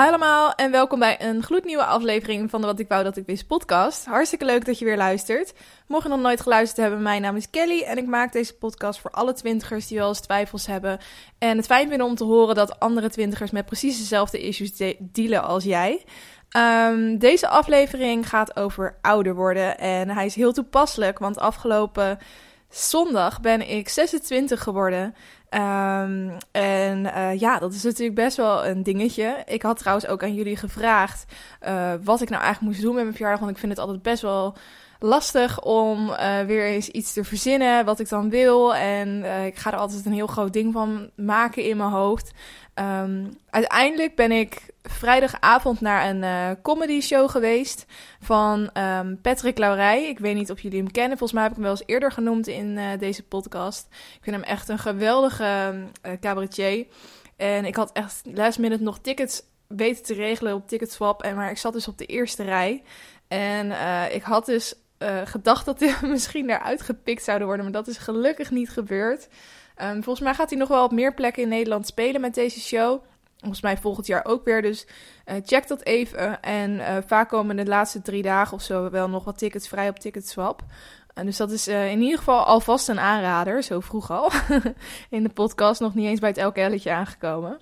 Hi allemaal en welkom bij een gloednieuwe aflevering van de Wat ik wou dat ik wist podcast. Hartstikke leuk dat je weer luistert. Mocht je nog nooit geluisterd hebben, mijn naam is Kelly en ik maak deze podcast voor alle twintigers die wel eens twijfels hebben. En het fijn vinden om te horen dat andere twintigers met precies dezelfde issues de dealen als jij. Um, deze aflevering gaat over ouder worden en hij is heel toepasselijk, want afgelopen zondag ben ik 26 geworden. Um, en uh, ja, dat is natuurlijk best wel een dingetje. Ik had trouwens ook aan jullie gevraagd uh, wat ik nou eigenlijk moest doen met mijn verjaardag. Want ik vind het altijd best wel lastig om uh, weer eens iets te verzinnen wat ik dan wil. En ik ga er altijd een heel groot ding van maken in mijn hoofd. Um, uiteindelijk ben ik vrijdagavond naar een uh, comedy show geweest van um, Patrick Laurij. Ik weet niet of jullie hem kennen. Volgens mij heb ik hem wel eens eerder genoemd in uh, deze podcast. Ik vind hem echt een geweldige uh, cabaretier. En ik had echt last minute nog tickets weten te regelen op Ticketswap. En, maar ik zat dus op de eerste rij. En ik had dus gedacht dat hij misschien eruit gepikt zouden worden. Maar dat is gelukkig niet gebeurd. Um, volgens mij gaat hij nog wel op meer plekken in Nederland spelen met deze show. Volgens mij volgend jaar ook weer. Dus uh, check dat even. En uh, vaak komen de laatste drie dagen of zo wel nog wat tickets vrij op Ticketswap. Uh, dus dat is in ieder geval alvast een aanrader. Zo vroeg al. in de podcast nog niet eens bij het elke elletje aangekomen.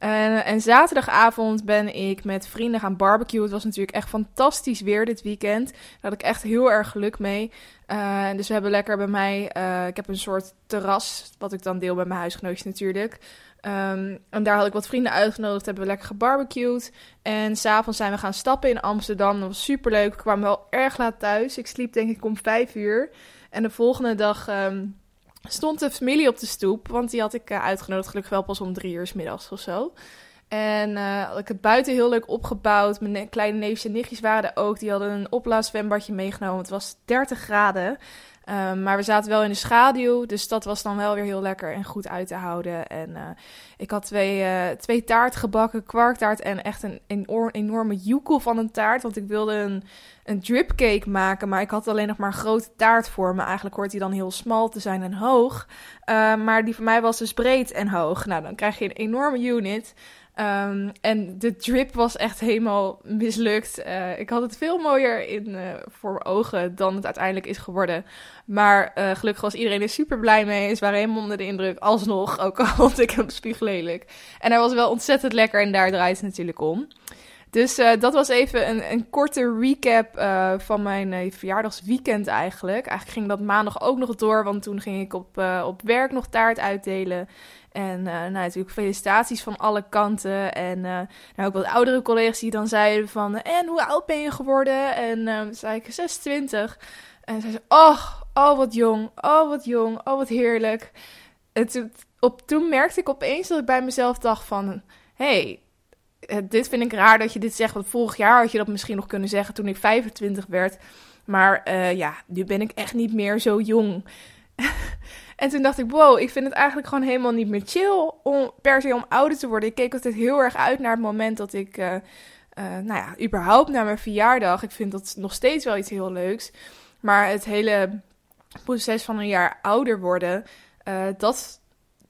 En, en, zaterdagavond ben ik met vrienden gaan barbecuen. Het was natuurlijk echt fantastisch weer dit weekend. Daar had ik echt heel erg geluk mee. Uh, dus we hebben lekker bij mij. Uh, ik heb een soort terras, wat ik dan deel bij mijn huisgenootjes natuurlijk. Um, en daar had ik wat vrienden uitgenodigd, hebben we lekker gebarbecued. En s'avonds zijn we gaan stappen in Amsterdam. Dat was super leuk. We kwamen wel erg laat thuis. Ik sliep denk ik om vijf uur. En de volgende dag um, stond de familie op de stoep. Want die had ik uh, uitgenodigd, gelukkig wel pas om drie uur s middags of zo. En uh, had ik het buiten heel leuk opgebouwd. Mijn kleine neefjes en nichtjes waren er ook. Die hadden een opblaaszwembadje meegenomen. Het was 30 graden. Um, maar we zaten wel in de schaduw, dus dat was dan wel weer heel lekker en goed uit te houden. En uh, ik had twee, uh, twee taart gebakken, kwarktaart en echt een enorm, enorme joekel van een taart. Want ik wilde een, een dripcake maken, maar ik had alleen nog maar een grote taart voor me. Eigenlijk hoort die dan heel smal te zijn en hoog. Uh, maar die van mij was dus breed en hoog. Nou, dan krijg je een enorme unit. Um, en de drip was echt helemaal mislukt. Uh, ik had het veel mooier in, uh, voor ogen dan het uiteindelijk is geworden. Maar uh, gelukkig was iedereen er super blij mee. Ze waren helemaal onder de indruk. Alsnog, ook al vond ik hem spieglelijk. En hij was wel ontzettend lekker en daar draait het natuurlijk om. Dus dat was even een, een korte recap van mijn verjaardagsweekend eigenlijk. Eigenlijk ging dat maandag ook nog door, want toen ging ik op, op werk nog taart uitdelen. En uh, nou, natuurlijk felicitaties van alle kanten. En uh, nou, ook wat oudere collega's die dan zeiden van... En hoe oud ben je geworden? En uh, zei ik 26. En zei ze... Oh, oh, wat jong. Oh, wat jong. Oh, wat heerlijk. En toen, op, toen merkte ik opeens dat ik bij mezelf dacht van... hey, dit vind ik raar dat je dit zegt. Want vorig jaar had je dat misschien nog kunnen zeggen toen ik 25 werd. Maar ja, nu ben ik echt niet meer zo jong. En toen dacht ik, wow, ik vind het eigenlijk gewoon helemaal niet meer chill om per se om ouder te worden. Ik keek altijd heel erg uit naar het moment dat ik, uh, uh, nou ja, überhaupt naar mijn verjaardag. Ik vind dat nog steeds wel iets heel leuks. Maar het hele proces van een jaar ouder worden, uh, dat,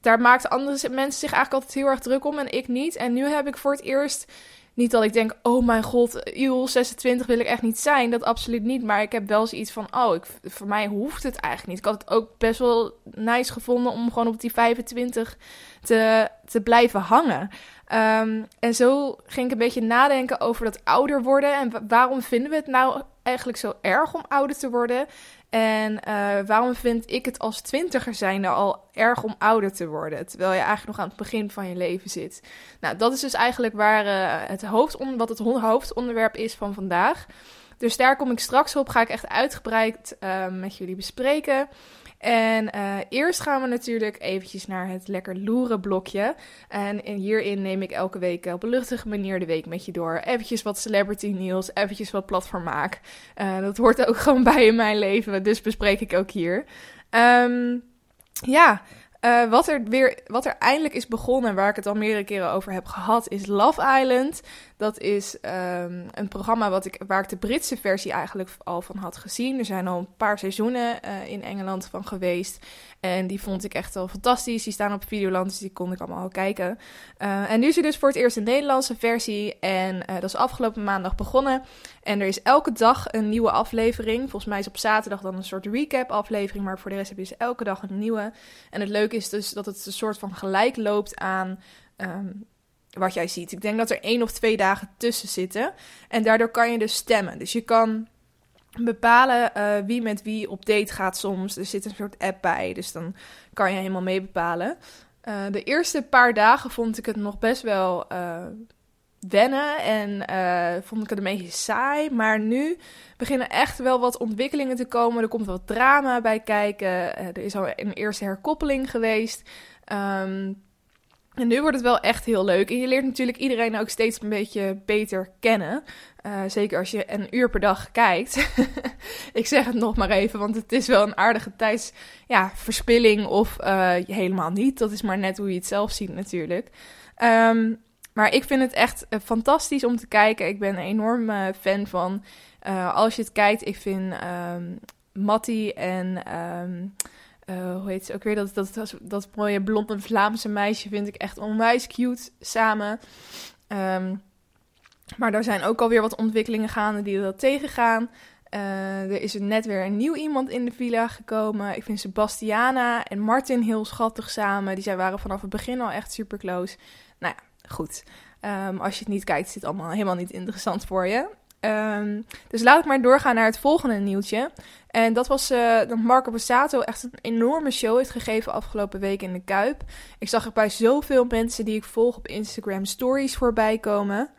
daar maakten andere mensen zich eigenlijk altijd heel erg druk om en ik niet. En nu heb ik voor het eerst niet dat ik denk, oh mijn god, joh, 26 wil ik echt niet zijn. Dat absoluut niet. Maar ik heb wel zoiets van, oh, ik, voor mij hoeft het eigenlijk niet. Ik had het ook best wel nice gevonden om gewoon op die 25 te, te blijven hangen. Um, en zo ging ik een beetje nadenken over dat ouder worden. En waarom vinden we het nou eigenlijk zo erg om ouder te worden? En uh, waarom vind ik het als twintiger zijnde al erg om ouder te worden, terwijl je eigenlijk nog aan het begin van je leven zit? Nou, dat is dus eigenlijk waar uh, het wat het hoofdonderwerp is van vandaag. Dus daar kom ik straks op, ga ik echt uitgebreid uh, met jullie bespreken. En uh, eerst gaan we natuurlijk eventjes naar het lekker loeren blokje. En, hierin neem ik elke week op een luchtige manier de week met je door. Eventjes wat celebrity nieuws, eventjes wat platformaak. Uh, dat hoort ook gewoon bij in mijn leven, dus bespreek ik ook hier. Um, ja, wat, er weer, wat er eindelijk is begonnen, waar ik het al meerdere keren over heb gehad, is Love Island. Dat is ehm, een programma wat ik, waar ik de Britse versie eigenlijk al van had gezien. Er zijn al een paar seizoenen uh, in Engeland van geweest. En die vond ik echt wel fantastisch. Die staan op Videoland, dus die kon ik allemaal al kijken. Uh, en nu is er dus voor het eerst een Nederlandse versie. En uh, dat is afgelopen maandag begonnen. En er is elke dag een nieuwe aflevering. Volgens mij is op zaterdag dan een soort recap aflevering. Maar voor de rest heb je dus elke dag een nieuwe. En het leuke is dus dat het een soort van gelijk loopt aan... Um, wat jij ziet. Ik denk dat er één of twee dagen tussen zitten. En daardoor kan je dus stemmen. Dus je kan bepalen uh, wie met wie op date gaat soms. Er zit een soort app bij, dus dan kan je helemaal mee bepalen. Uh, de eerste paar dagen vond ik het nog best wel uh, wennen en vond ik het een beetje saai. Maar nu beginnen echt wel wat ontwikkelingen te komen. Er komt wat drama bij kijken. er is al een eerste herkoppeling geweest. Um, en nu wordt het wel echt heel leuk. En je leert natuurlijk iedereen ook steeds een beetje beter kennen. Uh, zeker als je een uur per dag kijkt. ik zeg het nog maar even, want het is wel een aardige tijdsverspilling. Ja, of uh, helemaal niet. Dat is maar net hoe je het zelf ziet natuurlijk. Um, maar ik vind het echt uh, fantastisch om te kijken. Ik ben een enorm fan van. als je het kijkt, ik vind um, Mattie en... Um, uh, hoe heet ze ook weer? Dat, dat, dat, dat mooie blonde Vlaamse meisje vind ik echt onwijs cute samen. Um, maar er zijn ook alweer wat ontwikkelingen gaande die dat tegengaan. Uh, er is net weer een nieuw iemand in de villa gekomen. Ik vind Sebastiana en Martin heel schattig samen. Die zijn, waren vanaf het begin al echt super close. Nou ja, goed. Um, als je het niet kijkt, is het allemaal helemaal niet interessant voor je. Um, dus laat ik maar doorgaan naar het volgende nieuwtje. En dat was uh, dat Marco Borsato echt een enorme show heeft gegeven afgelopen week in de Kuip. Ik zag er bij zoveel mensen die ik volg op Instagram stories voorbij komen.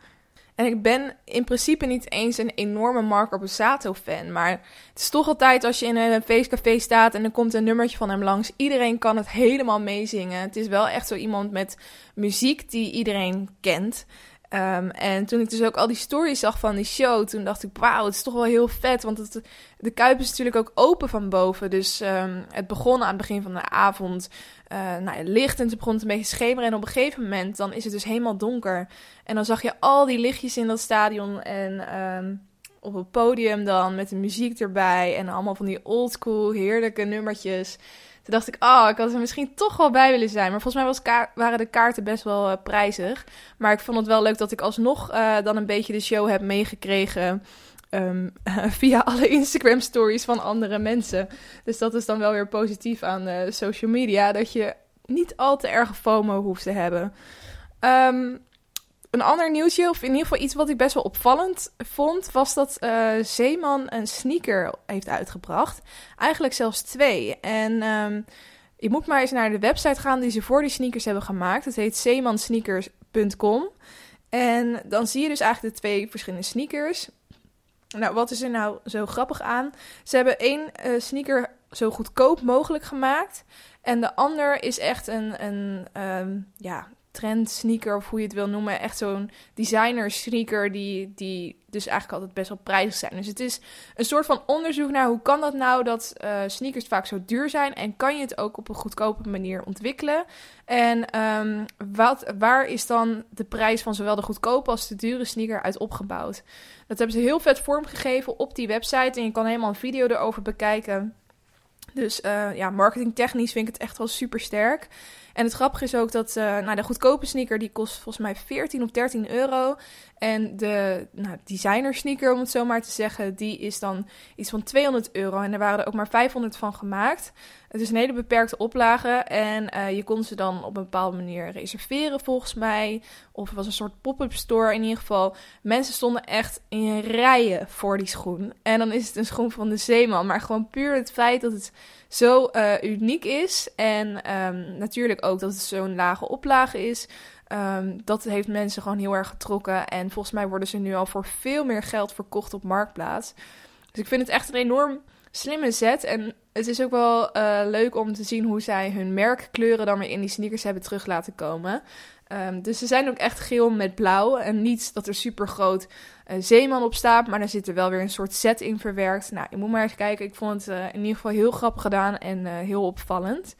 En ik ben in principe niet eens een enorme Marco Borsato fan. Maar het is toch altijd als je in een feestcafé staat en er komt een nummertje van hem langs. Iedereen kan het helemaal meezingen. Het is wel echt zo iemand met muziek die iedereen kent. Um, en toen ik dus ook al die stories zag van die show, toen dacht ik, wauw, het is toch wel heel vet. Want het, de Kuip is natuurlijk ook open van boven. Dus um, het begon aan het begin van de avond uh, nou, licht en het begon het een beetje schemeren. En op een gegeven moment, dan is het dus helemaal donker. En dan zag je al die lichtjes in dat stadion en... Um, op het podium dan met de muziek erbij en allemaal van die oldschool heerlijke nummertjes. Toen dacht ik, oh, ik had er misschien toch wel bij willen zijn. Maar volgens mij was waren de kaarten best wel uh, prijzig. Maar ik vond het wel leuk dat ik alsnog uh, dan een beetje de show heb meegekregen. Um, via alle Instagram stories van andere mensen. Dus dat is dan wel weer positief aan uh, social media. Dat je niet al te erg FOMO hoeft te hebben. Um, een ander nieuwtje, of in ieder geval iets wat ik best wel opvallend vond, was dat uh, Zeeman een sneaker heeft uitgebracht. Eigenlijk zelfs twee. En um, je moet maar eens naar de website gaan die ze voor die sneakers hebben gemaakt. Het heet zeemansneakers.com. En dan zie je dus eigenlijk de twee verschillende sneakers. Nou, wat is er nou zo grappig aan? Ze hebben één uh, sneaker zo goedkoop mogelijk gemaakt. En de ander is echt een, een um, ja, trend sneaker of hoe je het wil noemen. Echt zo'n designer sneaker die, die dus eigenlijk altijd best wel prijzig zijn. Dus het is een soort van onderzoek naar hoe kan dat nou dat uh, sneakers vaak zo duur zijn. En kan je het ook op een goedkope manier ontwikkelen. En um, wat, waar is dan de prijs van zowel de goedkope als de dure sneaker uit opgebouwd? Dat hebben ze heel vet vormgegeven op die website. En je kan helemaal een video erover bekijken. Dus uh, ja, marketingtechnisch vind ik het echt wel super sterk. En het grappige is ook dat uh, nou, de goedkope sneaker die kost volgens mij 14 of 13 euro. En de nou, designer sneaker, om het zo maar te zeggen, die is dan iets van 200 euro. En er waren er ook maar 500 van gemaakt. Het is een hele beperkte oplage. En uh, je kon ze dan op een bepaalde manier reserveren, volgens mij. Of het was een soort pop-up store. In ieder geval, mensen stonden echt in rijen voor die schoen. En dan is het een schoen van de Zeeman. Maar gewoon puur het feit dat het zo uh, uniek is. En um, natuurlijk ook dat het zo'n lage oplage is. Um, dat heeft mensen gewoon heel erg getrokken. En volgens mij worden ze nu al voor veel meer geld verkocht op Marktplaats. Dus ik vind het echt een enorm slimme zet. En het is ook wel uh, leuk om te zien hoe zij hun merkkleuren dan weer in die sneakers hebben terug laten komen. Um, dus ze zijn ook echt geel met blauw. En niet dat er super groot uh, zeeman op staat. Maar daar zit er wel weer een soort set in verwerkt. Nou, je moet maar eens kijken. Ik vond het uh, in ieder geval heel grappig gedaan en heel opvallend.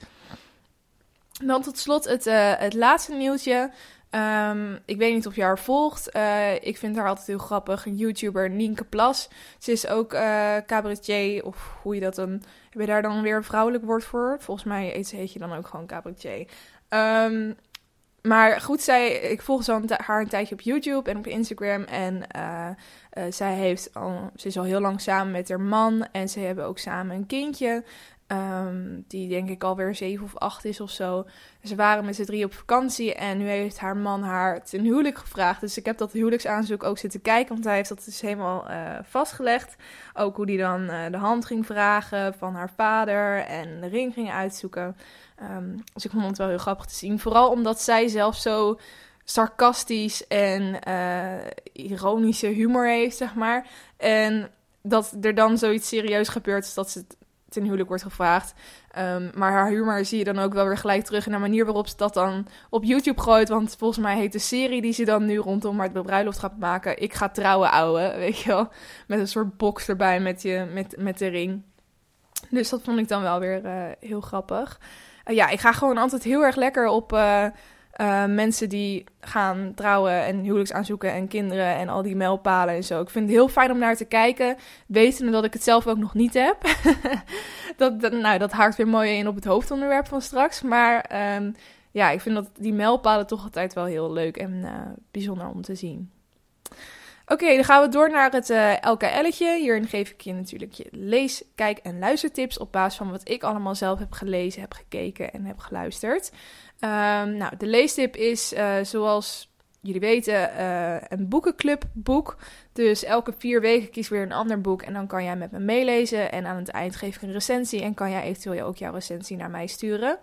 Dan tot slot het, het laatste nieuwtje. Ehm, ik weet niet of je haar volgt. Eh, ik vind haar altijd heel grappig. Een YouTuber, Nienke Plas. Ze is ook uh, cabaretier, of hoe je dat dan... Heb je daar dan weer een vrouwelijk woord voor? Volgens mij heet je dan ook gewoon cabaretier. Um, maar goed, zij, ik volg zo haar een tijdje op YouTube en op Instagram. En zij heeft al, ze is al heel lang samen met haar man. En ze hebben ook samen een kindje. Um, die denk ik alweer zeven of acht is of zo. Ze waren met z'n drie op vakantie. En nu heeft haar man haar ten huwelijk gevraagd. Dus ik heb dat huwelijksaanzoek ook zitten kijken. Want hij heeft dat dus helemaal uh, vastgelegd. Ook hoe die dan de hand ging vragen van haar vader. En de ring ging uitzoeken. Um, dus ik vond het wel heel grappig te zien. Vooral omdat zij zelf zo sarcastisch en uh, ironische humor heeft, zeg maar. En dat er dan zoiets serieus gebeurt, is dat ze ten huwelijk wordt gevraagd. Um, maar haar humor zie je dan ook wel weer gelijk terug in de manier waarop ze dat dan op YouTube gooit. Want volgens mij heet de serie die ze dan nu rondom haar bruiloft gaat maken... Ik ga trouwen, ouwe, weet je wel. Met een soort box erbij met, je, met, met de ring. Dus dat vond ik dan wel weer uh, heel grappig. Uh, ja, ik ga gewoon altijd heel erg lekker op uh, uh, mensen die gaan trouwen en huwelijks aanzoeken en kinderen en al die mijlpalen en zo. Ik vind het heel fijn om naar te kijken, wetende dat ik het zelf ook nog niet heb. dat, nou, dat haakt weer mooi in op het hoofdonderwerp van straks. Maar um, ja, ik vind dat die mijlpalen toch altijd wel heel leuk en bijzonder om te zien. Oké, dan gaan we door naar het uh, LKL'tje. Hierin geef ik je natuurlijk je lees, kijk en luistertips op basis van wat ik allemaal zelf heb gelezen, heb gekeken en heb geluisterd. Um, nou, de leestip is uh, zoals jullie weten uh, een boekenclubboek. Dus elke vier weken kies weer een ander boek en dan kan jij met me meelezen. En aan het eind geef ik een recensie en kan jij eventueel ook jouw recensie naar mij sturen.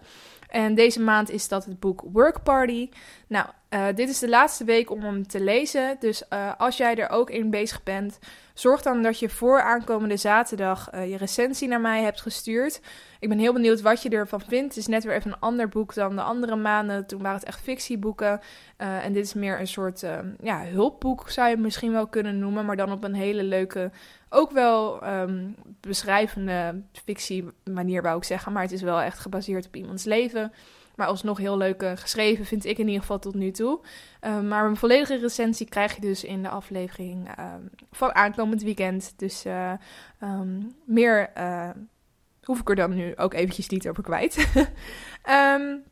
En deze maand is dat het boek Work Party. Nou, uh, dit is de laatste week om hem te lezen. Dus als jij er ook in bezig bent, zorg dan dat je voor aankomende zaterdag uh, je recensie naar mij hebt gestuurd. Ik ben heel benieuwd wat je ervan vindt. Het is net weer even een ander boek dan de andere maanden. Toen waren het echt fictieboeken. en dit is meer een soort ja, hulpboek, zou je misschien wel kunnen noemen. Maar dan op een hele leuke, ook wel um, beschrijvende fictie manier, wou ik zeggen. Maar het is wel echt gebaseerd op iemands leven. Maar alsnog heel leuk uh, geschreven, vind ik in ieder geval tot nu toe. Uh, maar een volledige recensie krijg je dus in de aflevering uh, van aankomend weekend. Dus um, meer hoef ik er dan nu ook eventjes niet over kwijt.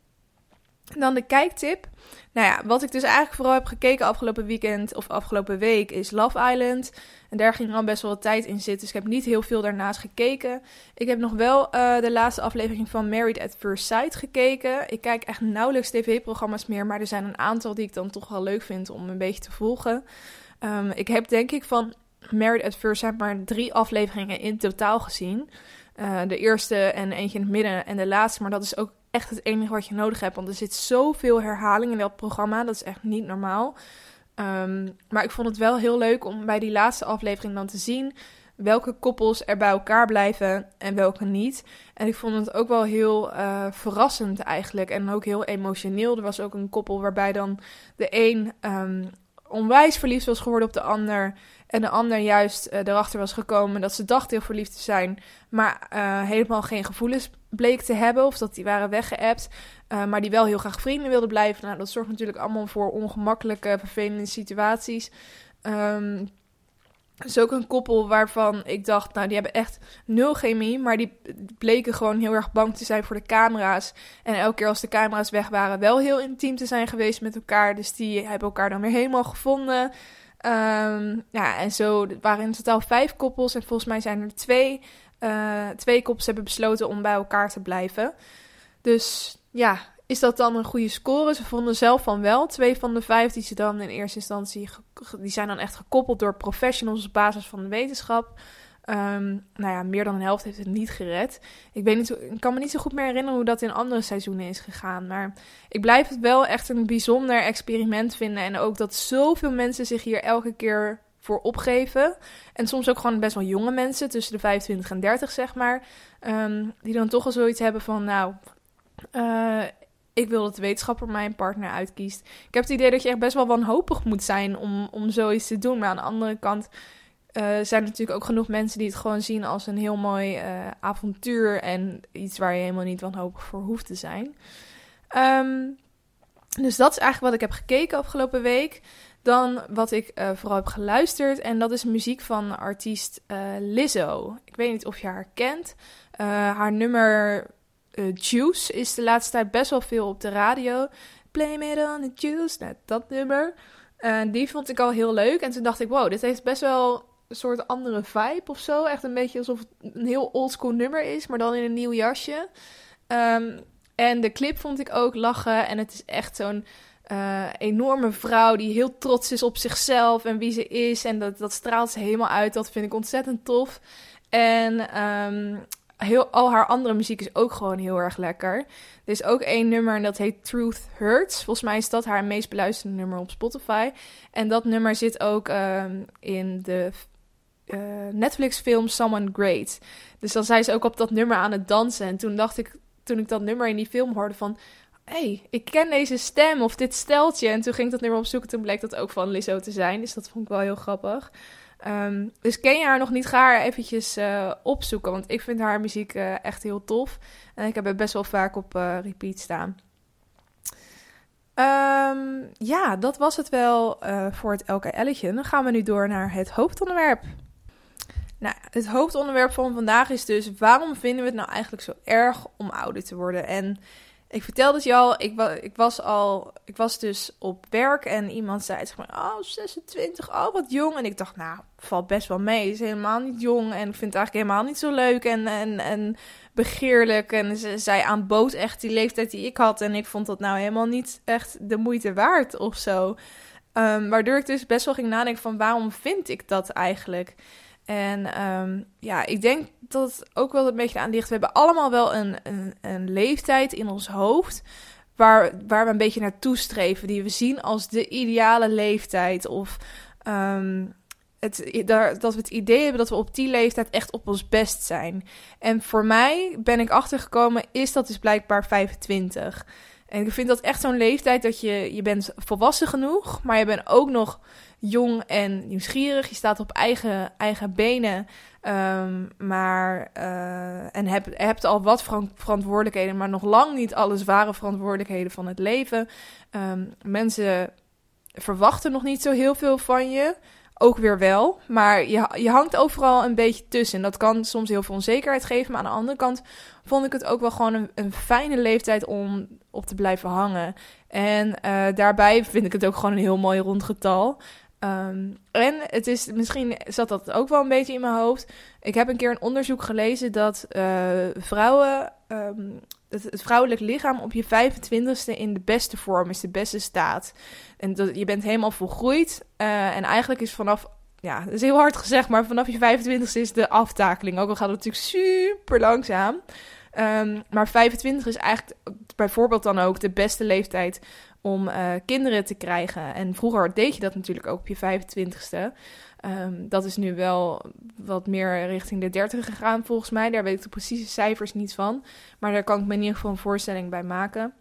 dan de kijktip. Nou ja, wat ik dus eigenlijk vooral heb gekeken afgelopen weekend of afgelopen week is Love Island. En daar ging al best wel wat tijd in zitten. Dus ik heb niet heel veel daarnaast gekeken. Ik heb nog wel uh, de laatste aflevering van Married at First Sight gekeken. Ik kijk echt nauwelijks tv-programma's meer. Maar er zijn een aantal die ik dan toch wel leuk vind om een beetje te volgen. Um, ik heb denk ik van Married at First Sight maar drie afleveringen in totaal gezien. Uh, de eerste en eentje in het midden en de laatste. Maar dat is ook echt het enige wat je nodig hebt. Want er zit zoveel herhaling in dat programma. Dat is echt niet normaal. Um, maar ik vond het wel heel leuk om bij die laatste aflevering dan te zien welke koppels er bij elkaar blijven en welke niet. En ik vond het ook wel heel uh, verrassend eigenlijk en ook heel emotioneel. Er was ook een koppel waarbij dan de een um, onwijs verliefd was geworden op de ander. En de ander juist uh, erachter was gekomen dat ze dacht heel verliefd te zijn, maar uh, helemaal geen gevoelens bleek te hebben. Of dat die waren weggeëpt, uh, maar die wel heel graag vrienden wilden blijven. Nou, dat zorgt natuurlijk allemaal voor ongemakkelijke, vervelende situaties. Um, is ook een koppel waarvan ik dacht, nou, die hebben echt nul chemie. Maar die bleken gewoon heel erg bang te zijn voor de camera's. En elke keer als de camera's weg waren, wel heel intiem te zijn geweest met elkaar. Dus die hebben elkaar dan weer helemaal gevonden. Um, ja, en zo waren in totaal vijf koppels. En volgens mij zijn er twee, uh, twee koppels hebben besloten om bij elkaar te blijven. Dus ja, is dat dan een goede score? Ze vonden zelf van wel. Twee van de vijf die ze dan in eerste instantie... die zijn dan echt gekoppeld door professionals op basis van de wetenschap. Um, nou ja, meer dan een helft heeft het niet gered. Ik, weet niet, ik kan me niet zo goed meer herinneren hoe dat in andere seizoenen is gegaan. Maar ik blijf het wel echt een bijzonder experiment vinden. En ook dat zoveel mensen zich hier elke keer voor opgeven. En soms ook gewoon best wel jonge mensen, tussen de 25 en 30 zeg maar. Um, die dan toch al zoiets hebben van, nou, uh, ik wil dat de wetenschapper mijn partner uitkiest. Ik heb het idee dat je echt best wel wanhopig moet zijn om, om zoiets te doen. Maar aan de andere kant uh, zijn er natuurlijk ook genoeg mensen die het gewoon zien als een heel mooi uh, avontuur. En iets waar je helemaal niet wanhopig voor hoeft te zijn. Um, Dus dat is eigenlijk wat ik heb gekeken afgelopen week. Dan wat ik uh, vooral heb geluisterd. En dat is muziek van artiest uh, Lizzo. Ik weet niet of je haar kent. Uh, haar nummer Juice is de laatste tijd best wel veel op de radio. Play me on the juice. Nou, dat nummer. die vond ik al heel leuk. En toen dacht ik, wow, dit heeft best wel een soort andere vibe of zo. Echt een beetje alsof het een heel oldschool nummer is, maar dan in een nieuw jasje. Um, en de clip vond ik ook lachen. En het is echt zo'n uh, enorme vrouw die heel trots is op zichzelf en wie ze is. En dat, dat straalt ze helemaal uit. Dat vind ik ontzettend tof. En um, heel, al haar andere muziek is ook gewoon heel erg lekker. Er is ook één nummer en dat heet Truth Hurts. Volgens mij is dat haar meest beluisterde nummer op Spotify. En dat nummer zit ook um, in de uh, Netflix-film Someone Great. Dus dan zijn ze ook op dat nummer aan het dansen. En toen dacht ik, toen ik dat nummer in die film hoorde van... hey, ik ken deze stem of dit steltje. En toen ging ik dat nummer opzoeken. Toen bleek dat ook van Lizzo te zijn. Dus dat vond ik wel heel grappig. Um, dus ken je haar nog niet? Ga haar eventjes uh, opzoeken. Want ik vind haar muziek uh, echt heel tof. En ik heb het best wel vaak op repeat staan. Um, ja, dat was het wel voor het LKL'tje. Dan gaan we nu door naar het hoofdonderwerp. Nou, het hoofdonderwerp van vandaag is dus: waarom vinden we het nou eigenlijk zo erg om ouder te worden? En ik vertelde het je al, ik, ik, was al, ik was dus op werk en iemand zei zeg maar, oh 26, oh wat jong. En ik dacht, nou, valt best wel mee, is helemaal niet jong en ik vind het eigenlijk helemaal niet zo leuk en, en, en begeerlijk. En ze, zij aanbood echt die leeftijd die ik had en ik vond dat nou helemaal niet echt de moeite waard of zo. Um, waardoor ik dus best wel ging nadenken van waarom vind ik dat eigenlijk? En um, ja, ik denk dat ook wel een beetje aan ligt. We hebben allemaal wel een, een, een leeftijd in ons hoofd. Waar, waar we een beetje naartoe streven. Die we zien als de ideale leeftijd. Of um, het, dat we het idee hebben dat we op die leeftijd echt op ons best zijn. En voor mij ben ik achtergekomen, is dat dus blijkbaar 25. En ik vind dat echt zo'n leeftijd dat je, je bent volwassen genoeg, maar je bent ook nog jong en nieuwsgierig. Je staat op eigen, eigen benen. Um, maar, uh, en heb, hebt al wat verantwoordelijkheden, maar nog lang niet alle zware verantwoordelijkheden van het leven. Um, mensen verwachten nog niet zo heel veel van je. Ook weer wel. Maar je, je hangt overal een beetje tussen. En dat kan soms heel veel onzekerheid geven. Maar aan de andere kant vond ik het ook wel gewoon een, een fijne leeftijd om op te blijven hangen. En uh, daarbij vind ik het ook gewoon een heel mooi rond getal. Um, en het is, misschien zat dat ook wel een beetje in mijn hoofd. Ik heb een keer een onderzoek gelezen dat uh, vrouwen, um, het, het, vrouwelijk lichaam op je 25ste in de beste vorm is, de beste staat. En dat, je bent helemaal volgroeid. Uh, en eigenlijk is vanaf, ja, dat is heel hard gezegd, maar vanaf je 25ste is de aftakeling. Ook al gaat het natuurlijk super langzaam. Um, maar 25 is eigenlijk bijvoorbeeld dan ook de beste leeftijd om uh, kinderen te krijgen. En vroeger deed je dat natuurlijk ook op je 25ste. Um, ehm, dat is nu wel wat meer richting de 30 gegaan, volgens mij. Daar weet ik de precieze cijfers niet van. Maar daar kan ik me in ieder geval een voorstelling bij maken.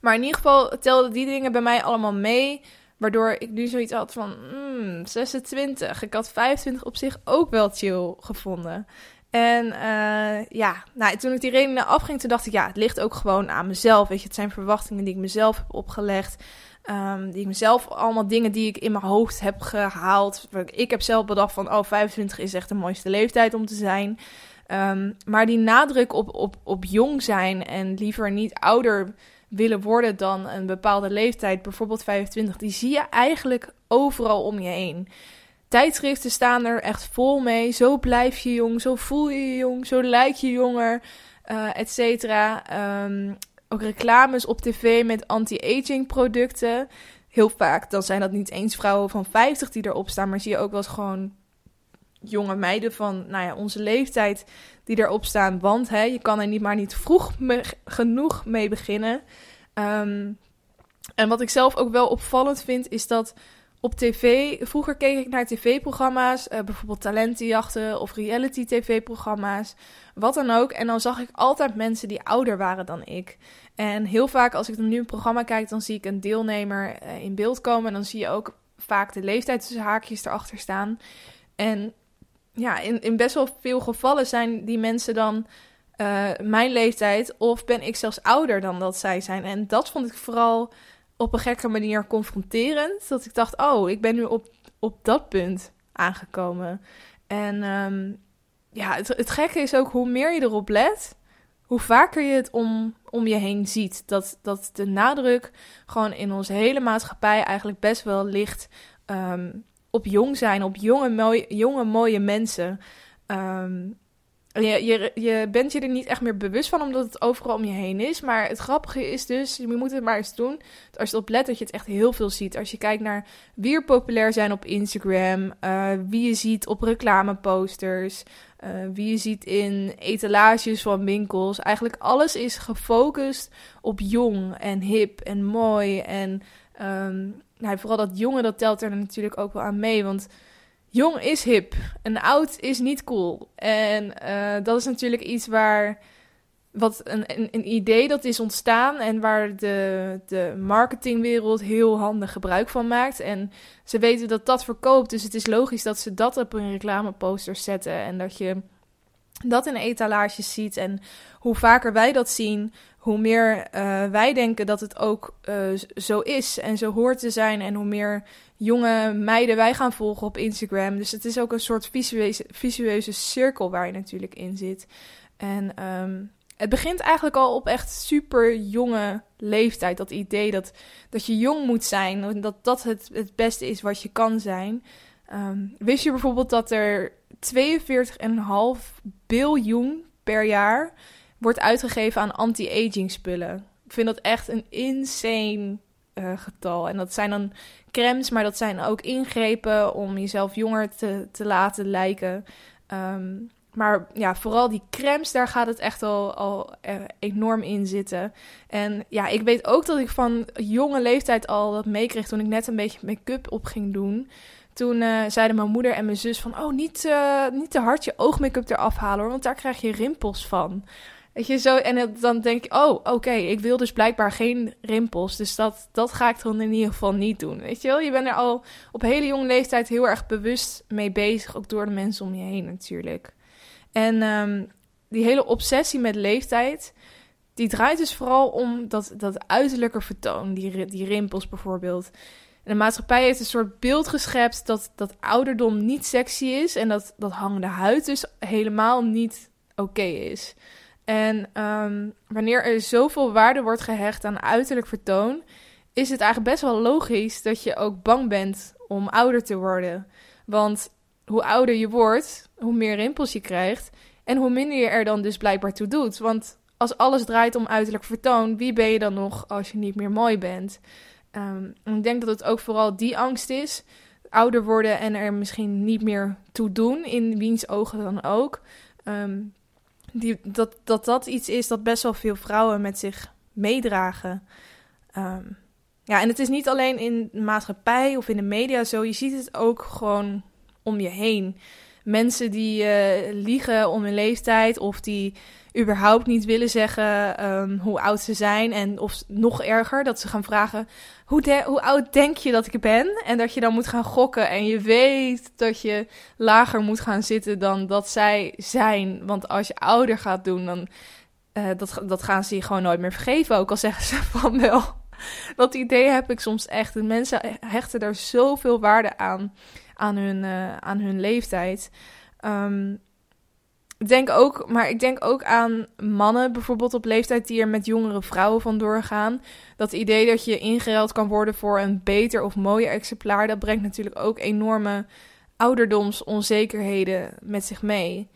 Maar in ieder geval telden die dingen bij mij allemaal mee. Waardoor ik nu zoiets had van mm, 26. Ik had 25 op zich ook wel chill gevonden. En uh, ja, nou, toen ik die redenen afging, toen dacht ik, ja, het ligt ook gewoon aan mezelf. Weet je, het zijn verwachtingen die ik mezelf heb opgelegd. Um, die ik mezelf, allemaal dingen die ik in mijn hoofd heb gehaald. Ik heb zelf bedacht van, oh, 25 is echt de mooiste leeftijd om te zijn. Um, maar die nadruk op, op, op jong zijn en liever niet ouder willen worden dan een bepaalde leeftijd, bijvoorbeeld 25, die zie je eigenlijk overal om je heen tijdschriften staan er echt vol mee. Zo blijf je jong, zo voel je je jong, zo lijk je jonger, uh, et cetera. Um, ook reclames op tv met anti-aging producten. Heel vaak, dan zijn dat niet eens vrouwen van 50 die erop staan, maar zie je ook wel eens gewoon jonge meiden van nou ja, onze leeftijd die erop staan. Want hè, je kan er niet maar niet vroeg genoeg mee beginnen. Um, en wat ik zelf ook wel opvallend vind, is dat op tv. Vroeger keek ik naar tv-programma's, uh, bijvoorbeeld talentenjachten of reality-tv-programma's, wat dan ook. En dan zag ik altijd mensen die ouder waren dan ik. En heel vaak als ik nu een programma kijk, dan zie ik een deelnemer uh, in beeld komen. En dan zie je ook vaak de leeftijd tussen haakjes erachter staan. En ja, in, in best wel veel gevallen zijn die mensen dan uh, mijn leeftijd of ben ik zelfs ouder dan dat zij zijn? En dat vond ik vooral op een gekke manier confronterend. Dat ik dacht, oh, ik ben nu op, op dat punt aangekomen. En um, ja, het, het gekke is ook hoe meer je erop let, hoe vaker je het om, om je heen ziet. Dat, dat de nadruk gewoon in onze hele maatschappij eigenlijk best wel ligt um, op jong zijn, op jonge, mooie, jonge mooie mensen. Um, je, je, bent je er niet echt meer bewust van, omdat het overal om je heen is. Maar het grappige is dus, je moet het maar eens doen. Als je oplet dat je het echt heel veel ziet. Als je kijkt naar wie er populair zijn op Instagram, uh, wie je ziet op reclameposters, uh, wie je ziet in etalages van winkels. Eigenlijk alles is gefocust op jong en hip en mooi. En um, nou, vooral dat jonge, dat telt er natuurlijk ook wel aan mee. Want jong is hip en oud is niet cool. En uh, dat is natuurlijk iets waar. Wat een, een, een, idee dat is ontstaan en waar de, de marketingwereld heel handig gebruik van maakt. En ze weten dat dat verkoopt, dus het is logisch dat ze dat op een reclameposter zetten. En dat je dat in etalages ziet. En hoe vaker wij dat zien, hoe meer uh, wij denken dat het ook uh, zo is en zo hoort te zijn. En hoe meer jonge meiden wij gaan volgen op Instagram. Dus het is ook een soort visueuze, visueuze cirkel waar je natuurlijk in zit. En um, het begint eigenlijk al op echt super jonge leeftijd. Dat idee dat, dat je jong moet zijn. Dat dat het, het beste is wat je kan zijn. Um, wist je bijvoorbeeld dat er 42,5 biljoen per jaar wordt uitgegeven aan anti-aging spullen. Ik vind dat echt een insane uh, getal. En dat zijn dan crèmes, maar dat zijn ook ingrepen om jezelf jonger te, te laten lijken. Um, maar ja, vooral die crèmes, daar gaat het echt al, al uh, enorm in zitten. En ja, ik weet ook dat ik van jonge leeftijd al dat meekreeg toen ik net een beetje make-up op ging doen. Toen uh, zeiden mijn moeder en mijn zus van... oh, niet, uh, niet te hard je oogmake-up eraf halen hoor... want daar krijg je rimpels van. Weet je, zo... En dan denk ik, oh, oké, ik wil dus blijkbaar geen rimpels... dus dat, dat ga ik dan in ieder geval niet doen, weet je wel? Je bent er al op hele jonge leeftijd heel erg bewust mee bezig... ook door de mensen om je heen natuurlijk. En um, die hele obsessie met leeftijd... die draait dus vooral om dat, dat uiterlijke vertoon... die, die rimpels bijvoorbeeld... En de maatschappij heeft een soort beeld geschept dat, dat ouderdom niet sexy is en dat, dat hangende huid dus helemaal niet oké is. En um, wanneer er zoveel waarde wordt gehecht aan uiterlijk vertoon, is het eigenlijk best wel logisch dat je ook bang bent om ouder te worden. Want hoe ouder je wordt, hoe meer rimpels je krijgt en hoe minder je er dan dus blijkbaar toe doet. Want als alles draait om uiterlijk vertoon, wie ben je dan nog als je niet meer mooi bent? Um, ik denk dat het ook vooral die angst is. Ouder worden en er misschien niet meer toe doen, in wiens ogen dan ook. Um, die, dat, dat dat iets is dat best wel veel vrouwen met zich meedragen. Um, ja, en het is niet alleen in de maatschappij of in de media zo. Je ziet het ook gewoon om je heen. Mensen die uh, liegen om hun leeftijd of die überhaupt niet willen zeggen um, hoe oud ze zijn. En of nog erger, dat ze gaan vragen: hoe, hoe oud denk je dat ik ben? En dat je dan moet gaan gokken. En je weet dat je lager moet gaan zitten dan dat zij zijn. Want als je ouder gaat doen, dan uh, dat, dat gaan ze je gewoon nooit meer vergeven. Ook al zeggen ze van wel. Dat idee heb ik soms echt. mensen hechten daar zoveel waarde aan, aan hun, uh, aan hun leeftijd. Um, denk ook, maar ik denk ook aan mannen bijvoorbeeld op leeftijd die er met jongere vrouwen van doorgaan. Dat idee dat je ingeruild kan worden voor een beter of mooier exemplaar, dat brengt natuurlijk ook enorme ouderdomsonzekerheden met zich mee.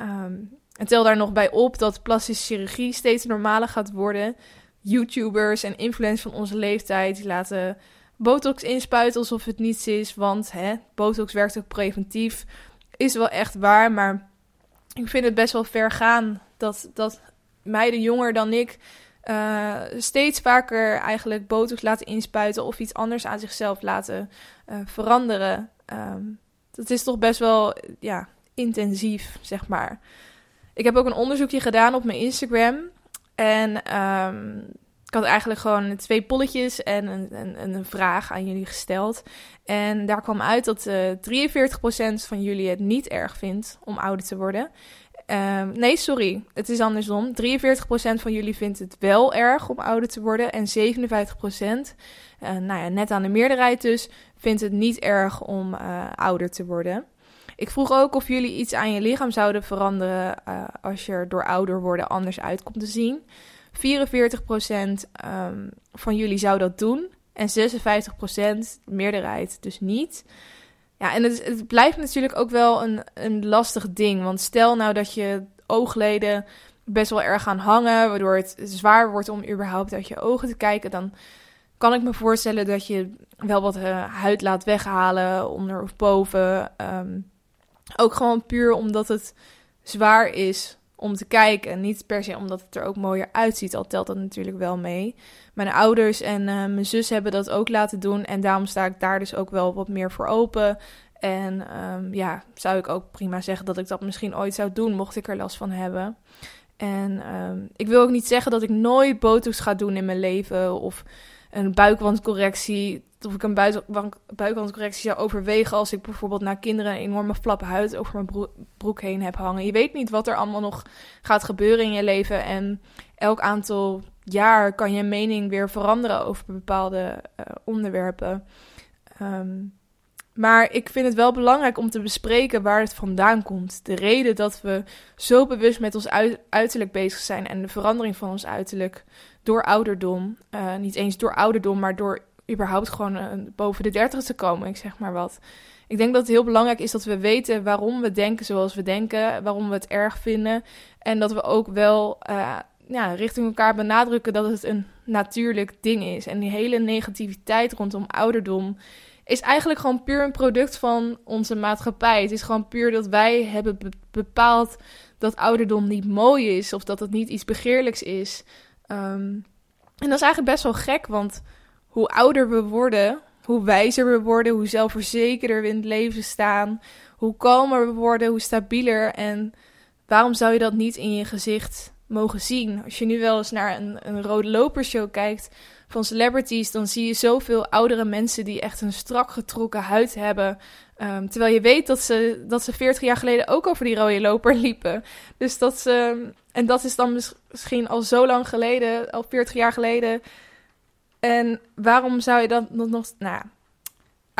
Um, en tel daar nog bij op dat plastische chirurgie steeds normaler gaat worden. YouTubers en influencers van onze leeftijd die laten botox inspuiten alsof het niets is, want hè, botox werkt ook preventief. Is wel echt waar, maar ik vind het best wel ver gaan dat, dat meiden jonger dan ik uh, steeds vaker eigenlijk botox laten inspuiten of iets anders aan zichzelf laten uh, veranderen. Um, dat is toch best wel ja, intensief, zeg maar. Ik heb ook een onderzoekje gedaan op mijn Instagram. En um, ik had eigenlijk gewoon twee polletjes en een, een, een, vraag aan jullie gesteld. En daar kwam uit dat uh, eh, 43% van jullie het niet erg vindt om ouder te worden. Ehm, nee, sorry. Het is andersom. 43% van jullie vindt het wel erg om ouder te worden. En 57%, uh, nou ja, net aan de meerderheid dus, vindt het niet erg om uh, ouder te worden. Ik vroeg ook of jullie iets aan je lichaam zouden veranderen als je er door ouder worden anders uit komt te zien. 44% um, van jullie zou dat doen. En 56% meerderheid dus niet. Ja, en het, blijft natuurlijk ook wel een, een lastig ding. Want stel nou dat je oogleden best wel erg gaan hangen, waardoor het zwaar wordt om überhaupt uit je ogen te kijken, dan kan ik me voorstellen dat je wel wat uh, huid laat weghalen onder of boven. Um, ook gewoon puur omdat het zwaar is om te kijken. Niet per se omdat het er ook mooier uitziet, al telt dat natuurlijk wel mee. Mijn ouders en uh, mijn zus hebben dat ook laten doen. En daarom sta ik daar dus ook wel wat meer voor open. En um, ja, zou ik ook prima zeggen dat ik dat misschien ooit zou doen, mocht ik er last van hebben. En um, ik wil ook niet zeggen dat ik nooit botox ga doen in mijn leven. Of een buikwandcorrectie. Of ik een buikwandcorrectie zou overwegen als ik bijvoorbeeld naar kinderen een enorme flap huid over mijn broek heen heb hangen. Je weet niet wat er allemaal nog gaat gebeuren in je leven. En elk aantal jaar kan je mening weer veranderen over bepaalde uh, onderwerpen. Um, maar ik vind het wel belangrijk om te bespreken waar het vandaan komt. De reden dat we zo bewust met ons uiterlijk bezig zijn en de verandering van ons uiterlijk door ouderdom. Uh, niet eens door ouderdom, maar door überhaupt gewoon uh, boven de dertig te komen, ik zeg maar wat. Ik denk dat het heel belangrijk is dat we weten waarom we denken zoals we denken, waarom we het erg vinden. En dat we ook wel uh, ja, richting elkaar benadrukken dat het een natuurlijk ding is. En die hele negativiteit rondom ouderdom is eigenlijk gewoon puur een product van onze maatschappij. Het is gewoon puur dat wij hebben bepaald dat ouderdom niet mooi is of dat het niet iets begeerlijks is. Um, en dat is eigenlijk best wel gek, want hoe ouder we worden, hoe wijzer we worden, hoe zelfverzekerder we in het leven staan, hoe kalmer we worden, hoe stabieler. En waarom zou je dat niet in je gezicht mogen zien? Als je nu wel eens naar een, een rode lopershow kijkt, van celebrities, dan zie je zoveel oudere mensen die echt een strak getrokken huid hebben. Um, terwijl je weet dat ze, dat ze 40 jaar geleden ook over die rode loper liepen. Dus dat ze. En dat is dan misschien al zo lang geleden, al 40 jaar geleden. En waarom zou je dan nog. Nou,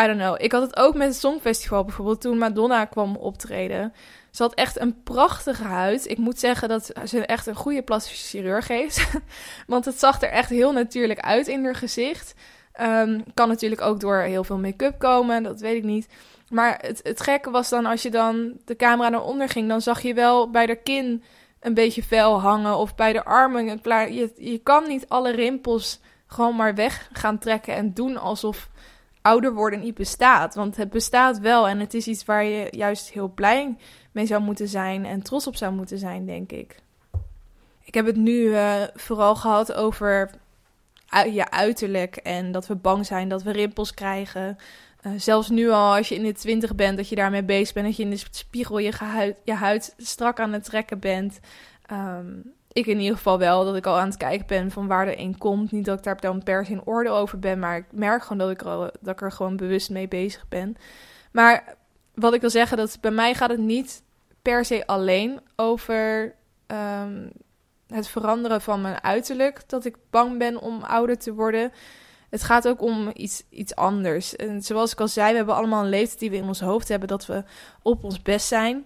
I don't know. Ik had het ook met het Songfestival bijvoorbeeld toen Madonna kwam optreden. Ze had echt een prachtige huid. Ik moet zeggen dat ze echt een goede plastische chirurg heeft. Want het zag er echt heel natuurlijk uit in haar gezicht. Um, kan natuurlijk ook door heel veel make-up komen, dat weet ik niet. Maar het, het gekke was dan als je dan de camera naar onder ging, dan zag je wel bij de kin een beetje vel hangen of bij de armen. Je kan niet alle rimpels gewoon maar weg gaan trekken en doen alsof ouder worden niet bestaat. Want het bestaat wel en het is iets waar je juist heel blij mee zou moeten zijn en trots op zou moeten zijn, denk ik. Ik heb het nu uh, vooral gehad over je uiterlijk en dat we bang zijn dat we rimpels krijgen. Uh, zelfs nu al, als je in de twintig bent, dat je daarmee bezig bent, dat je in de spiegel je, gehuid, je huid strak aan het trekken bent. Um, ik in ieder geval wel, dat ik al aan het kijken ben van waar er een komt. Niet dat ik daar dan per se in orde over ben, maar ik merk gewoon dat ik, er, dat ik er gewoon bewust mee bezig ben. Maar wat ik wil zeggen, dat bij mij gaat het niet per se alleen over um, het veranderen van mijn uiterlijk. Dat ik bang ben om ouder te worden. Het gaat ook om iets, iets anders. En zoals ik al zei, we hebben allemaal een leeftijd die we in ons hoofd hebben dat we op ons best zijn.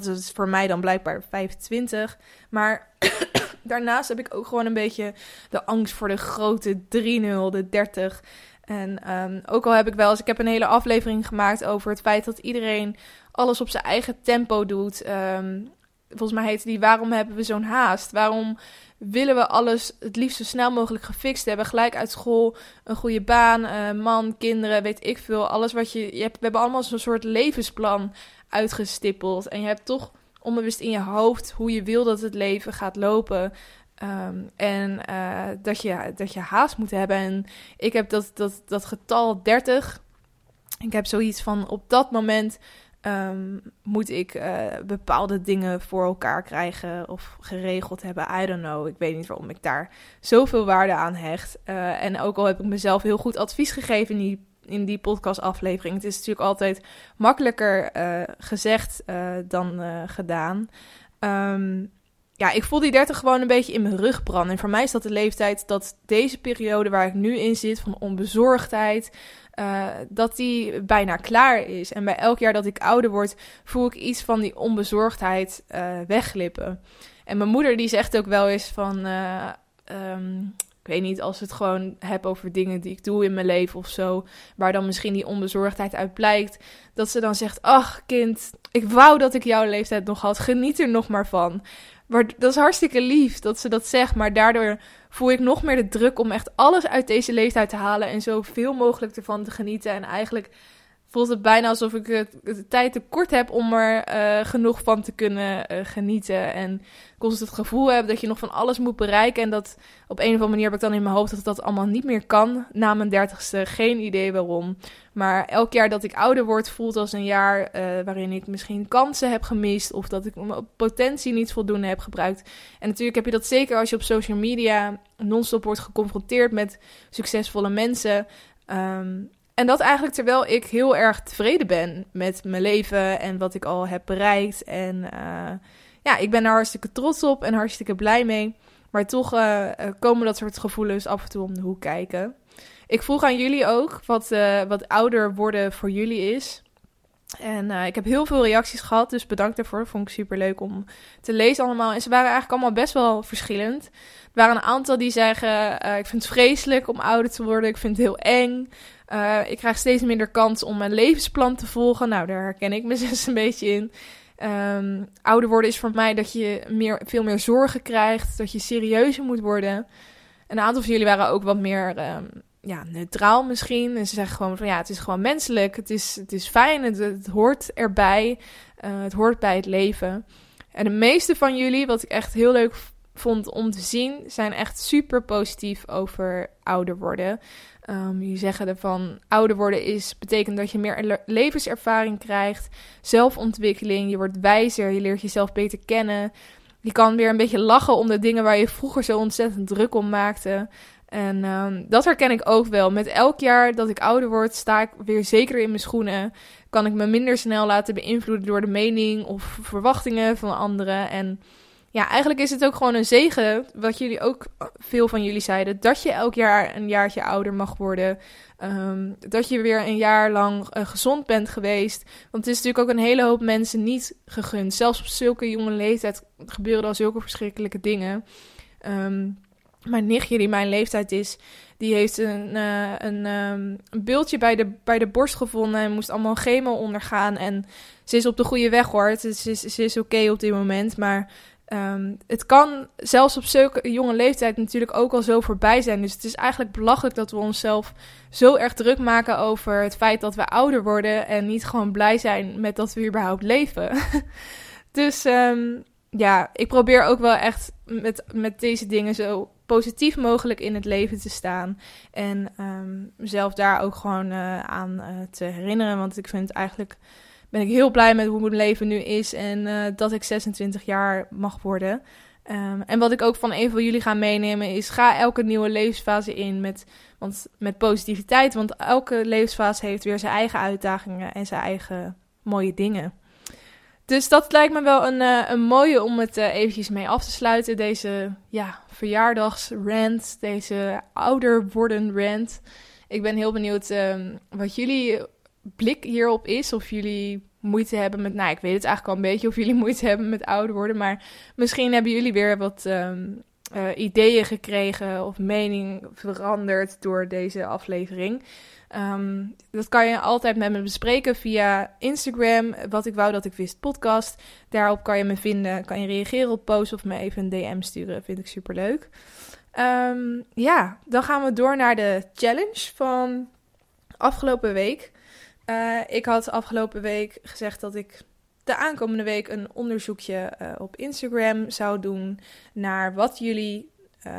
Dat is voor mij dan blijkbaar 25. Maar daarnaast heb ik ook gewoon een beetje de angst voor de grote 3-0, de 30. En um, ook al heb ik wel eens, ik heb een hele aflevering gemaakt over het feit dat iedereen alles op zijn eigen tempo doet. Um, volgens mij heet die Waarom hebben we zo'n haast? Waarom willen we alles het liefst zo snel mogelijk gefixt hebben? Gelijk uit school, een goede baan, uh, man, kinderen, weet ik veel. Alles wat je, je hebt, we hebben allemaal zo'n soort levensplan uitgestippeld. En je hebt toch onbewust in je hoofd hoe je wil dat het leven gaat lopen. Um, en uh, dat, je, dat je haast moet hebben. En ik heb dat, dat, dat getal 30. Ik heb zoiets van op dat moment um, moet ik uh, bepaalde dingen voor elkaar krijgen of geregeld hebben. I don't know. Ik weet niet waarom ik daar zoveel waarde aan hecht. Uh, en ook al heb ik mezelf heel goed advies gegeven in die in die podcastaflevering. Het is natuurlijk altijd makkelijker uh, gezegd uh, dan uh, gedaan. Ehm, ja, ik voel die 30 gewoon een beetje in mijn rug branden. En voor mij is dat de leeftijd dat deze periode waar ik nu in zit, van onbezorgdheid, dat die bijna klaar is. En bij elk jaar dat ik ouder word, voel ik iets van die onbezorgdheid uh, wegglippen. En mijn moeder die zegt ook wel eens van, um, ik weet niet, als het gewoon heb over dingen die ik doe in mijn leven of zo, waar dan misschien die onbezorgdheid uit blijkt, dat ze dan zegt: Ach, kind, ik wou dat ik jouw leeftijd nog had, geniet er nog maar van. Maar dat is hartstikke lief dat ze dat zegt, maar daardoor voel ik nog meer de druk om echt alles uit deze leeftijd te halen en zoveel mogelijk ervan te genieten. En eigenlijk voelt het bijna alsof ik de tijd te kort heb om er uh, genoeg van te kunnen uh, genieten. En constant het gevoel heb dat je nog van alles moet bereiken. En dat op een of andere manier heb ik dan in mijn hoofd dat dat allemaal niet meer kan na mijn dertigste. Geen idee waarom. Maar elk jaar dat ik ouder word voelt als een jaar uh, waarin ik misschien kansen heb gemist. Of dat ik mijn potentie niet voldoende heb gebruikt. En natuurlijk heb je dat zeker als je op social media non-stop wordt geconfronteerd met succesvolle mensen. Um, en dat eigenlijk terwijl ik heel erg tevreden ben met mijn leven en wat ik al heb bereikt. En uh, ja, ik ben er hartstikke trots op en hartstikke blij mee. Maar toch uh, komen dat soort gevoelens af en toe om de hoek kijken. Ik vroeg aan jullie ook wat, wat ouder worden voor jullie is. En ik heb heel veel reacties gehad, dus bedankt daarvoor. Vond ik super leuk om te lezen allemaal. En ze waren eigenlijk allemaal best wel verschillend. Er waren een aantal die zeggen: Ik vind het vreselijk om ouder te worden. Ik vind het heel eng. Uh, ik krijg steeds minder kans om mijn levensplan te volgen. Nou, daar herken ik me dus een beetje in. Um, ouder worden is voor mij dat je meer, veel meer zorgen krijgt. Dat je serieuzer moet worden. Een aantal van jullie waren ook wat meer um, ja, neutraal misschien. En ze zeggen gewoon van ja, het is gewoon menselijk. Het is, het is fijn. Het, het hoort erbij. Uh, het hoort bij het leven. En de meeste van jullie, wat ik echt heel leuk vond om te zien, zijn echt super positief over ouder worden. Um, die zeggen ervan, ouder worden is, betekent dat je meer levenservaring krijgt, zelfontwikkeling, je wordt wijzer, je leert jezelf beter kennen. Je kan weer een beetje lachen om de dingen waar je vroeger zo ontzettend druk om maakte. En um, dat herken ik ook wel. Met elk jaar dat ik ouder word, sta ik weer zeker in mijn schoenen. Kan ik me minder snel laten beïnvloeden door de mening of verwachtingen van anderen. En ja, eigenlijk is het ook gewoon een zegen, wat jullie ook veel van jullie zeiden, dat je elk jaar een jaartje ouder mag worden. Um, dat je weer een jaar lang uh, gezond bent geweest. Want het is natuurlijk ook een hele hoop mensen niet gegund. Zelfs op zulke jonge leeftijd gebeuren al zulke verschrikkelijke dingen. Um, mijn nichtje, die mijn leeftijd is, die heeft een, uh, een, um, een bultje bij de, bij de borst gevonden en moest allemaal chemo ondergaan. En ze is op de goede weg hoor. Ze is, is oké op dit moment, maar Um, het kan zelfs op zulke jonge leeftijd natuurlijk ook al zo voorbij zijn. Dus het is eigenlijk belachelijk dat we onszelf zo erg druk maken over het feit dat we ouder worden. En niet gewoon blij zijn met dat we überhaupt leven. dus um, ja, ik probeer ook wel echt met, met deze dingen zo positief mogelijk in het leven te staan. En um, mezelf daar ook gewoon uh, aan uh, te herinneren. Want ik vind eigenlijk ben ik heel blij met hoe mijn leven nu is en uh, dat ik 26 jaar mag worden. Um, en wat ik ook van een van jullie ga meenemen is: ga elke nieuwe levensfase in met, want, met positiviteit. Want elke levensfase heeft weer zijn eigen uitdagingen en zijn eigen mooie dingen. Dus dat lijkt me wel een, uh, een mooie om het uh, eventjes mee af te sluiten. Deze ja, verjaardagsrant, deze ouder worden rant. Ik ben heel benieuwd uh, wat jullie blik hierop is. Of jullie moeite hebben met. Nou, ik weet het eigenlijk al een beetje of jullie moeite hebben met ouder worden. Maar misschien hebben jullie weer wat um, uh, ideeën gekregen of mening veranderd door deze aflevering. Um, dat kan je altijd met me bespreken via Instagram. Wat ik wou dat ik wist, podcast. Daarop kan je me vinden. Kan je reageren op posts of me even een DM sturen. Vind ik super leuk. Um, ja, dan gaan we door naar de challenge van afgelopen week. Uh, ik had afgelopen week gezegd dat ik de aankomende week een onderzoekje uh, op Instagram zou doen naar wat jullie, uh,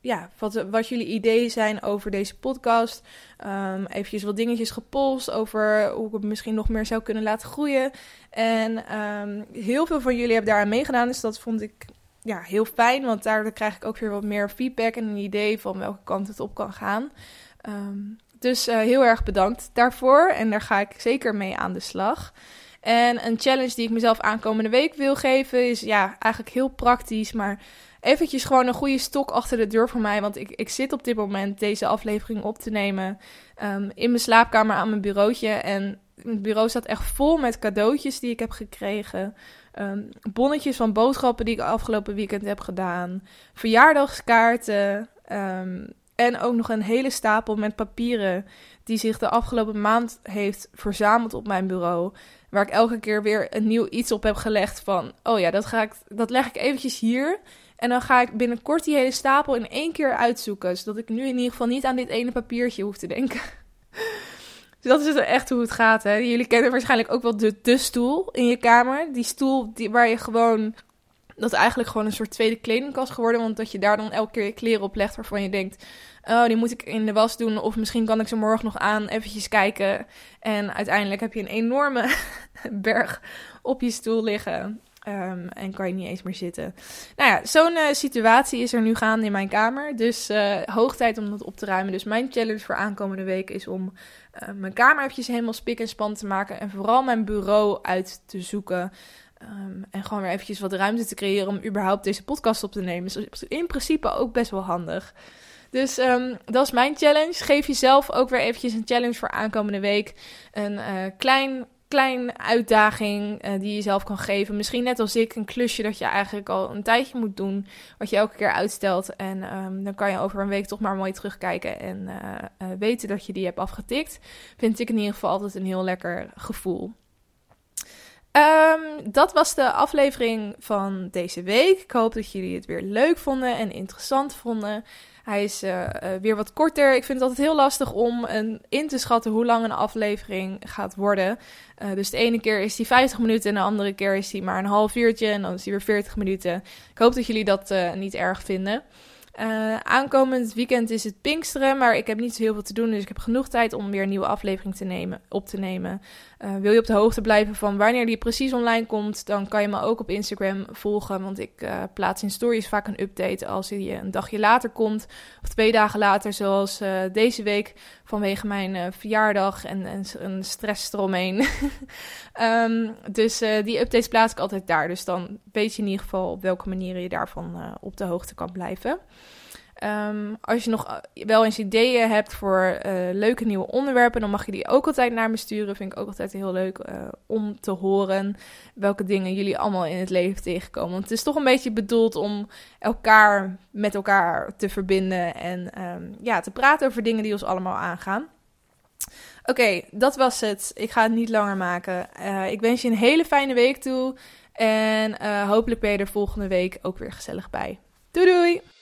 ja, wat, jullie ideeën zijn over deze podcast. Um, eventjes wat dingetjes gepolst over hoe ik het misschien nog meer zou kunnen laten groeien. En um, heel veel van jullie hebben daaraan meegedaan, dus dat vond ik ja, heel fijn, want daardoor krijg ik ook weer wat meer feedback en een idee van welke kant het op kan gaan. Um, dus uh, heel erg bedankt daarvoor. En daar ga ik zeker mee aan de slag. En een challenge die ik mezelf aankomende week wil geven is ja, eigenlijk heel praktisch, maar eventjes gewoon een goede stok achter de deur voor mij. Want ik, ik zit op dit moment deze aflevering op te nemen um, in mijn slaapkamer aan mijn bureautje. En het bureau staat echt vol met cadeautjes die ik heb gekregen. Um, bonnetjes van boodschappen die ik afgelopen weekend heb gedaan. Verjaardagskaarten. Um, en ook nog een hele stapel met papieren die zich de afgelopen maand heeft verzameld op mijn bureau. Waar ik elke keer weer een nieuw iets op heb gelegd van... Oh ja, dat, ga ik, dat leg ik eventjes hier. En dan ga ik binnenkort die hele stapel in één keer uitzoeken. Zodat ik nu in ieder geval niet aan dit ene papiertje hoef te denken. dus dat is echt hoe het gaat. Hè? Jullie kennen waarschijnlijk ook wel de, de stoel in je kamer. Die stoel die, waar je gewoon dat eigenlijk gewoon een soort tweede kledingkast geworden. Want dat je daar dan elke keer je kleren op legt waarvan je denkt... Oh, die moet ik in de was doen. Of misschien kan ik ze morgen nog aan eventjes kijken. En uiteindelijk heb je een enorme berg op je stoel liggen. Um, en kan je niet eens meer zitten. Nou ja, zo'n uh, situatie is er nu gaande in mijn kamer. Dus uh, hoog tijd om dat op te ruimen. Dus mijn challenge voor aankomende week is om uh, mijn kamer eventjes helemaal spik en span te maken. En vooral mijn bureau uit te zoeken. Um, en gewoon weer eventjes wat ruimte te creëren om überhaupt deze podcast op te nemen. Dus in principe ook best wel handig. Dus um, dat is mijn challenge. Geef jezelf ook weer eventjes een challenge voor aankomende week. Een uh, klein klein uitdaging uh, die je zelf kan geven. Misschien net als ik, een klusje dat je eigenlijk al een tijdje moet doen, wat je elke keer uitstelt. En um, dan kan je over een week toch maar mooi terugkijken en uh, weten dat je die hebt afgetikt. Vind ik in ieder geval altijd een heel lekker gevoel. Um, dat was de aflevering van deze week. Ik hoop dat jullie het weer leuk vonden en interessant vonden. Hij is uh, weer wat korter. Ik vind het altijd heel lastig om een, in te schatten hoe lang een aflevering gaat worden. Uh, dus de ene keer is die 50 minuten en de andere keer is die maar een half uurtje en dan is die weer 40 minuten. Ik hoop dat jullie dat niet erg vinden. Uh, aankomend weekend is het Pinksteren, maar ik heb niet zo heel veel te doen, dus ik heb genoeg tijd om weer een nieuwe aflevering te nemen, op te nemen. Uh, wil je op de hoogte blijven van wanneer die precies online komt, dan kan je me ook op Instagram volgen, want ik uh, plaats in stories vaak een update als die een dagje later komt, of twee dagen later, zoals deze week vanwege mijn verjaardag en, en een stress eromheen. um, dus die updates plaats ik altijd daar, dus dan weet je in ieder geval op welke manier je daarvan op de hoogte kan blijven. Um, als je nog eh, wel eens ideeën hebt voor uh, leuke nieuwe onderwerpen, dan mag je die ook altijd naar me sturen. Vind ik ook altijd heel leuk uh, om te horen welke dingen jullie allemaal in het leven tegenkomen. Want het is toch een beetje bedoeld om elkaar met elkaar te verbinden en um, ja, te praten over dingen die ons allemaal aangaan. Oké, dat was het. Ik ga het niet langer maken. Ik wens je een hele fijne week toe. En hopelijk ben je er volgende week ook weer gezellig bij. Doei doei!